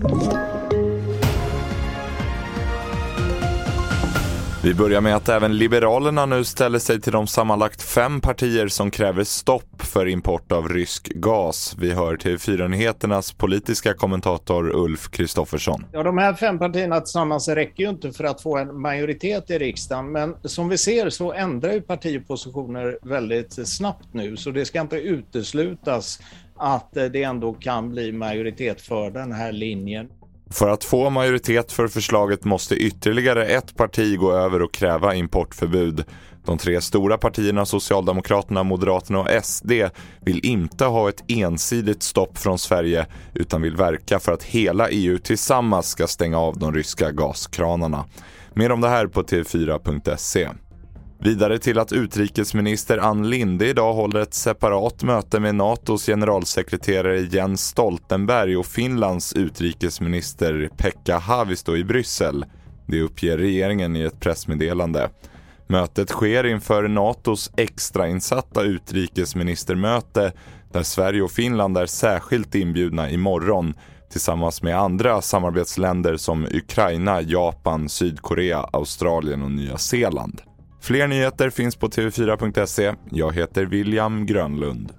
you Vi börjar med att även Liberalerna nu ställer sig till de sammanlagt fem partier som kräver stopp för import av rysk gas. Vi hör till Fyra-nyheternas politiska kommentator Ulf Kristoffersson. Ja, de här fem partierna tillsammans räcker ju inte för att få en majoritet i riksdagen, men som vi ser så ändrar ju partipositioner väldigt snabbt nu, så det ska inte uteslutas att det ändå kan bli majoritet för den här linjen. För att få majoritet för förslaget måste ytterligare ett parti gå över och kräva importförbud. De tre stora partierna Socialdemokraterna, Moderaterna och SD vill inte ha ett ensidigt stopp från Sverige utan vill verka för att hela EU tillsammans ska stänga av de ryska gaskranarna. Mer om det här på tv4.se. Vidare till att utrikesminister Ann Linde idag håller ett separat möte med NATOs generalsekreterare Jens Stoltenberg och Finlands utrikesminister Pekka Haavisto i Bryssel. Det uppger regeringen i ett pressmeddelande. Mötet sker inför NATOs extrainsatta utrikesministermöte där Sverige och Finland är särskilt inbjudna imorgon tillsammans med andra samarbetsländer som Ukraina, Japan, Sydkorea, Australien och Nya Zeeland. Fler nyheter finns på tv4.se. Jag heter William Grönlund.